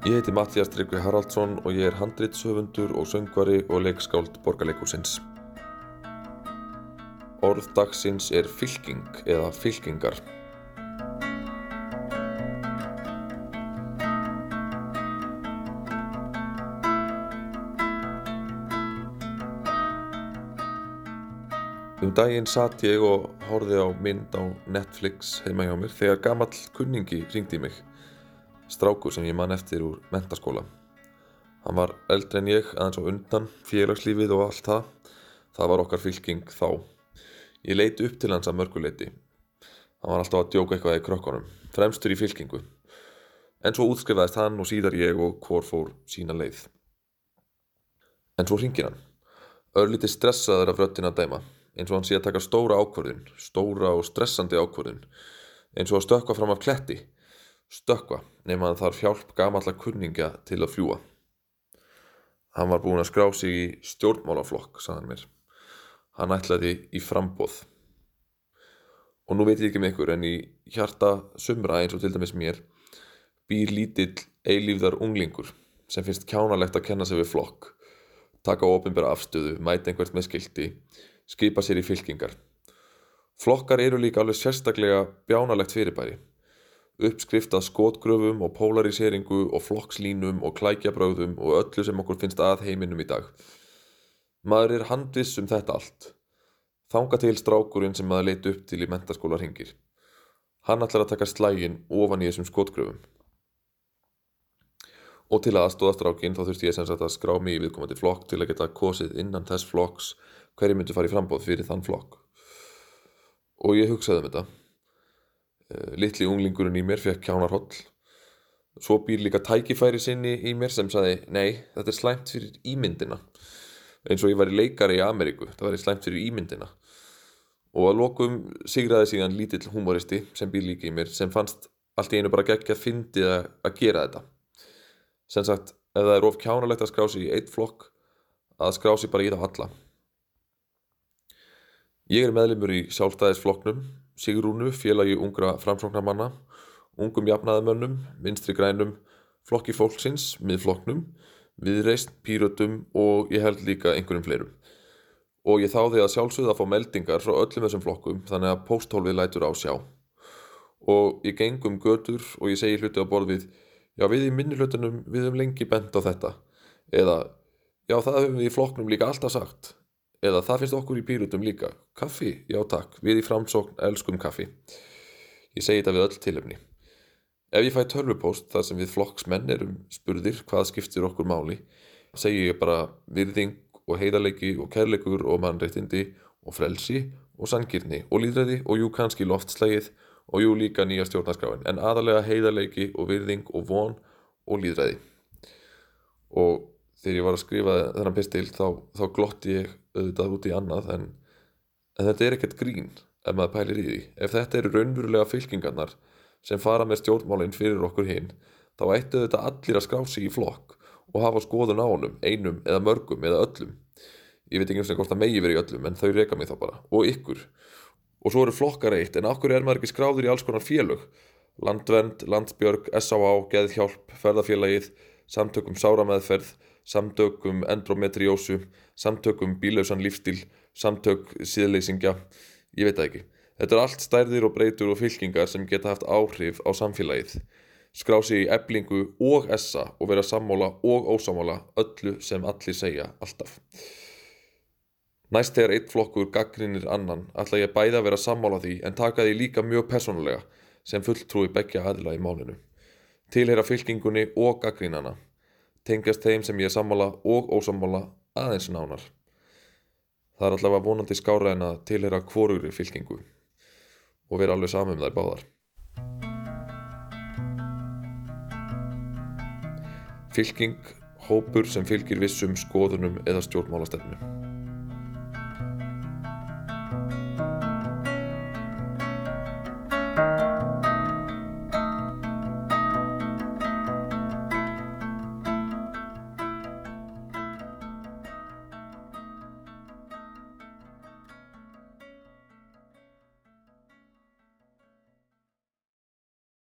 Ég heiti Mattias Tryggvi Haraldsson og ég er handritshöfundur og söngvari og leikskáld borgarleikursins. Orð dagsins er fylking eða fylkingar. Um daginn satt ég og horfið á mynd á Netflix heima hjá mér þegar gamall kunningi ringdi mig. Strákur sem ég man eftir úr mentaskóla. Hann var eldri en ég, aðeins á undan, félagslífið og allt það. Það var okkar fylking þá. Ég leiti upp til hans að mörguleiti. Hann var alltaf að djóka eitthvað í krökkunum, fremstur í fylkingu. En svo útskrifaðist hann og síðar ég og hvor fór sína leið. En svo ringir hann. Örlítið stressaður af röttin að dæma eins og hann sé að taka stóra ákvörðun, stóra og stressandi ákvörðun, eins og að stökka fram af kletti, stökka nema hann þarf hjálp gamalla kunningja til að fljúa. Hann var búinn að skrá sig í stjórnmálaflokk, sagðan mér. Hann ætlaði í frambóð. Og nú veit ég ekki með ykkur en í hjarta sumra eins og til dæmis mér býr lítill eilífðar unglingur sem finnst kjánalegt að kenna sig við flokk, taka ofinbæra afstöðu, mæta einhvert með skildi, skipa sér í fylkingar. Flokkar eru líka alveg sérstaklega bjánalegt fyrirbæri. Uppskriftað skotgröfum og polariseringu og flokkslínum og klækjabröðum og öllu sem okkur finnst að heiminum í dag. Maður er handviss um þetta allt. Þanga til strákurinn sem maður leiti upp til í mentaskóla ringir. Hann ætlar að taka slægin ofan í þessum skotgröfum. Og til að aðstóða strákinn þá þurfti ég sem sagt að skrá mig í viðkomandi flokk til að geta kosið innan þess flokks hverju myndi fara í frambóð fyrir þann flokk. Og ég hugsaði um þetta. Littli unglingurinn í mér fekk kjánarholl. Svo býr líka tækifæri sinni í mér sem saði nei, þetta er slæmt fyrir ímyndina. Eins og ég var í leikari í Ameríku, það var slæmt fyrir ímyndina. Og að lokum sigraði síðan lítill humoristi sem býr líka í mér sem fannst allt í einu bara geggja að fyndi að gera þetta. Sem sagt, ef það er of kjánalegt að skrá sig í eitt flokk, að skrá sig bara í það alla. Ég er meðlimur í sjálfstæðisflokknum, Sigrúnu, félagi ungra framsóknarmanna, ungum jafnaðamönnum, vinstri grænum, flokki fólksins, miðflokknum, viðreist, pírötum og ég held líka einhverjum fleirum. Og ég þáði að sjálfsögða að fá meldingar frá öllum þessum flokkum þannig að pósthólfið lætur á sjá. Og ég geng um götur og ég segi hluti á borð við Já, við í minni hlutunum, við höfum lengi bent á þetta. Eða, já, það höfum við í flokknum líka alltaf sagt. Eða, það finnst okkur í pýrutum líka. Kaffi, já takk, við í framsókn elskum kaffi. Ég segi þetta við öll tilöfni. Ef ég fæ tölvupóst þar sem við flokksmenn erum spurðir hvað skiptir okkur máli, segi ég bara virðing og heiðarleiki og kærleikur og mannreittindi og frelsi og sangirni og líðræði og jú kannski loftslægið og jú líka nýja stjórnarskráin en aðalega heiðarleiki og virðing og von og líðræði og þegar ég var að skrifa þennan pistil þá, þá glotti ég auðvitað út í annað en, en þetta er ekkert grín ef maður pælir í því. Ef þetta eru raunverulega fylkingarnar sem fara með stjórnmálinn fyrir okkur hinn þá ættu þetta allir að skrá sig í flokk og hafa skoðun á honum, einum eða mörgum eða öllum. Ég veit ekki eins og hvort það megi verið öllum en þau reyka mig þá bara. Og ykkur. Og svo eru flokkar eitt en okkur er maður ekki skráður í alls konar félög? Landvend, Landsbjörg, S.A.A. Geðhjálp, Ferðarfélagið samtökum Sárameðferð samtökum Endometriósu samtökum Bílausan lífstíl samtök síðleysingja ég veit það ekki þetta er allt stærðir og breytur og fylkingar sem geta haft áhrif á samfélagið skrá sig í eblingu og essa og vera sammála og ósamála öllu sem allir segja alltaf Næst þegar eitt flokkur gaggrinir annan ætla ég bæði að vera sammála því en taka því líka mjög personulega sem fulltrúi begja aðila í málinu. Tilheyra fylkingunni og gaggrínana. Tengjast þeim sem ég er sammála og ósammála aðeins nánar. Það er allavega vonandi skára en að tilheyra hvorugri fylkingu og vera alveg samum þær báðar. Fylking, hópur sem fylgir vissum skoðunum eða stjórnmálastefnu.